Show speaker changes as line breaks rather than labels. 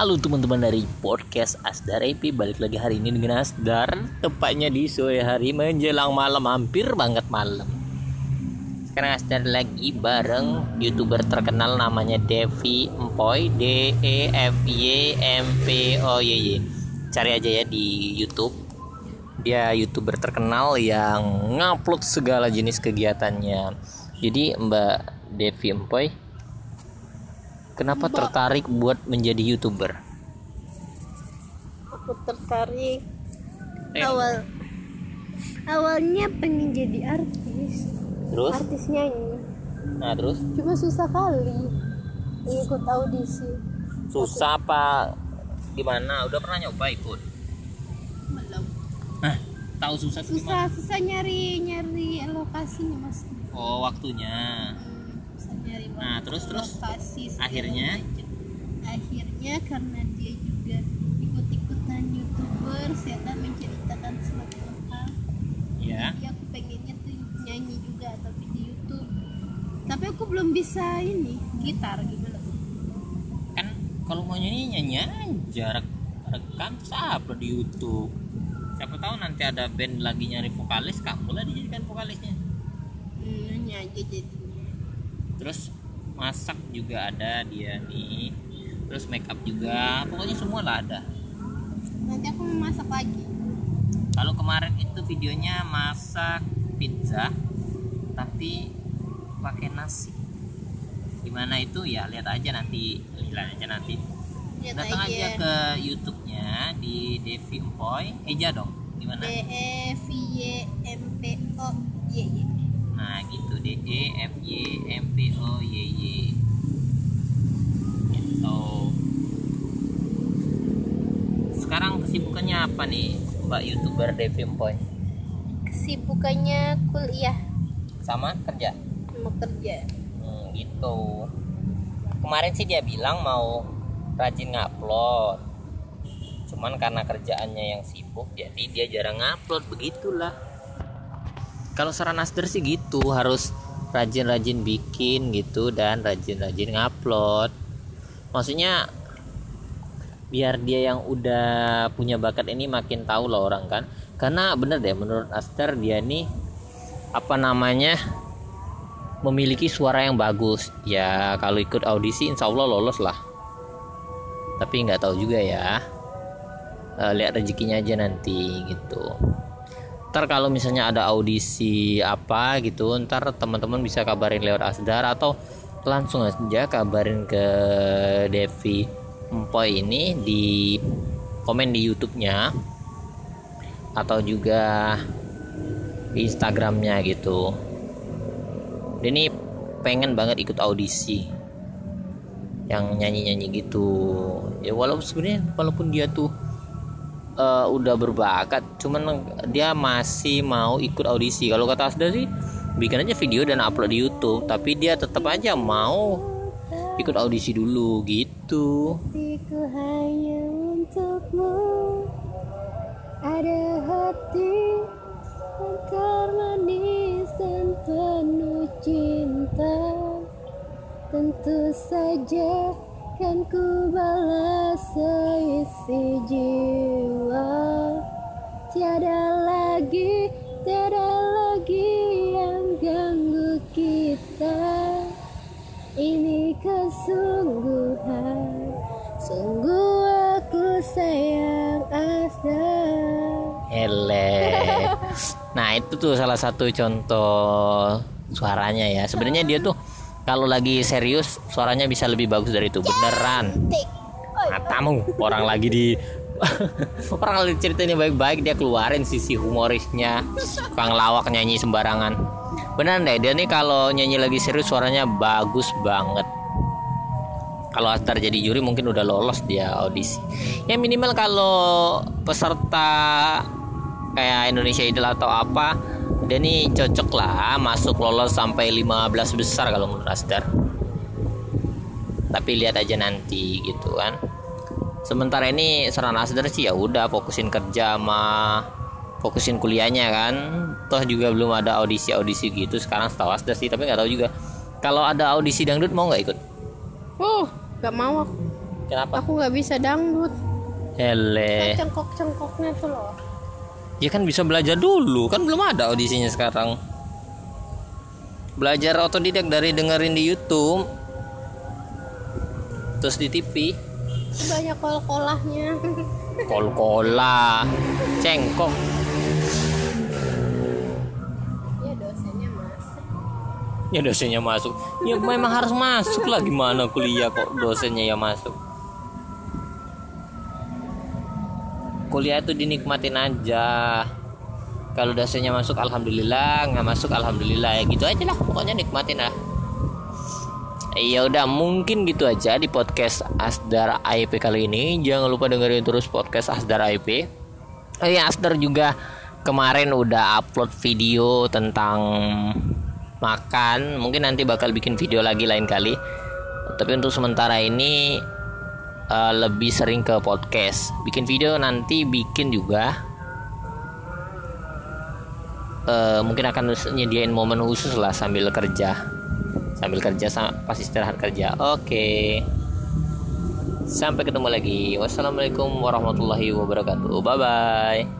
Halo teman-teman dari podcast Asdar EP Balik lagi hari ini dengan Asdar Tepatnya di sore hari menjelang malam Hampir banget malam. Sekarang Asdar lagi bareng youtuber terkenal namanya Devi Empoy D E F Y M P O. Y Y Cari aja ya di YouTube. Dia youtuber terkenal yang ngupload segala jenis kegiatannya. Jadi Mbak Devi Empoy Kenapa tertarik buat menjadi youtuber?
aku tertarik
Eh.
awal awalnya pengen jadi artis
Terus?
artis nyanyi
Nah terus?
cuma susah kali ikut audisi
Susah apa? Gimana? Udah pernah nyoba ikut?
belum
Nah, tahu susah
susah
gimana?
susah nyari nyari lokasinya mas
Oh waktunya.
nyari
Nah, terus terus
lokasi
akhirnya?
macam. akhirnya karena dia juga ikut-ikutan youtuber setan menceritakan suatu hal
Ya.
Jadi aku pengennya tuh nyanyi juga tapi di YouTube. Tapi aku belum bisa ini gitar gitu loh.
Kan kalau mau nyanyi nyanyi aja rek rekam terus upload di YouTube. Siapa tahu nanti ada band lagi nyari vokalis, kamu lah dijadikan vokalisnya.
Hmm, nyanyi aja jadinya.
Terus masak juga ada dia nih. Terus make up juga, pokoknya semua lah ada.
Nanti aku mau masak lagi.
Kalau kemarin itu videonya masak pizza tapi pakai nasi. Gimana itu ya lihat aja nanti, lihat aja nanti.
Lihat
Datang aja
aja.
ke YouTube-nya di Devi Empoy. Eja dong. Gimana?
D E V Y M P O Y Y.
Nah, gitu D E F Y M P O Y Y. Gitu. Sekarang kesibukannya apa nih, Mbak YouTuber Devi Empoy?
Kesibukannya kuliah
Sama kerja?
mau kerja.
Hmm, gitu. Kemarin sih dia bilang mau rajin ngupload. Cuman karena kerjaannya yang sibuk, jadi dia jarang ngupload. Begitulah. Kalau saran Nasder sih gitu, harus rajin-rajin bikin gitu dan rajin-rajin ngupload. Maksudnya biar dia yang udah punya bakat ini makin tahu lah orang kan. Karena bener deh menurut Aster dia nih apa namanya memiliki suara yang bagus ya kalau ikut audisi insya Allah lolos lah tapi nggak tahu juga ya Eh, lihat rezekinya aja nanti gitu ntar kalau misalnya ada audisi apa gitu ntar teman-teman bisa kabarin lewat Asdar atau langsung aja kabarin ke Devi Empoy ini di komen di YouTube-nya atau juga di Instagramnya gitu. Dia ini pengen banget ikut audisi yang nyanyi-nyanyi gitu. Ya walaupun sebenarnya walaupun dia tuh eh, udah berbakat cuman dia masih mau ikut audisi. Kalau kata Asda sih bikin aja video dan upload di YouTube tapi dia tetap aja mau ikut audisi dulu gitu.
Ada hati termanis dan penuh cinta. Tentu saja kan ku balas
Nah itu tuh salah satu contoh suaranya ya. Sebenarnya dia tuh kalau lagi serius suaranya bisa lebih bagus dari itu beneran. Matamu orang lagi di orang lagi ceritanya baik-baik dia keluarin sisi humorisnya, kang lawak nyanyi sembarangan. Beneran deh dia nih kalau nyanyi lagi serius suaranya bagus banget. Kalau Astar jadi juri mungkin udah lolos dia audisi. Ya minimal kalau peserta kayak Indonesia Idol atau apa dia nih cocok lah masuk lolos sampai 15 besar kalau menurut Astar tapi lihat aja nanti gitu kan. Sementara ini saran Asdar sih ya udah fokusin kerja sama fokusin kuliahnya kan. Toh juga belum ada audisi audisi gitu sekarang setahu Asdar sih tapi nggak tahu juga. Kalau ada audisi dangdut mau nggak ikut?
Oh, gak mau aku.
kenapa?
Aku nggak bisa dangdut.
Hele.
Cengkok cengkoknya tuh loh
ya kan bisa belajar dulu kan belum ada audisinya sekarang. Belajar otodidak dari dengerin di YouTube terus di TV
banyak kol-kolahnya.
Kol-kola cengkok.
Ya dosennya masuk.
Ya dosennya masuk. Ya memang harus masuk lah. Gimana kuliah kok dosennya ya masuk kuliah itu dinikmatin aja kalau dosennya masuk alhamdulillah nggak masuk alhamdulillah ya gitu aja lah pokoknya nikmatin lah Ya udah mungkin gitu aja di podcast Asdar IP kali ini. Jangan lupa dengerin terus podcast Asdar IP. Oh ya Asdar juga kemarin udah upload video tentang makan. Mungkin nanti bakal bikin video lagi lain kali. Tapi untuk sementara ini uh, lebih sering ke podcast. Bikin video nanti bikin juga. Uh, mungkin akan nyediain momen khusus lah sambil kerja. Sambil kerja pas istirahat kerja. Oke. Sampai ketemu lagi. Wassalamualaikum warahmatullahi wabarakatuh. Bye bye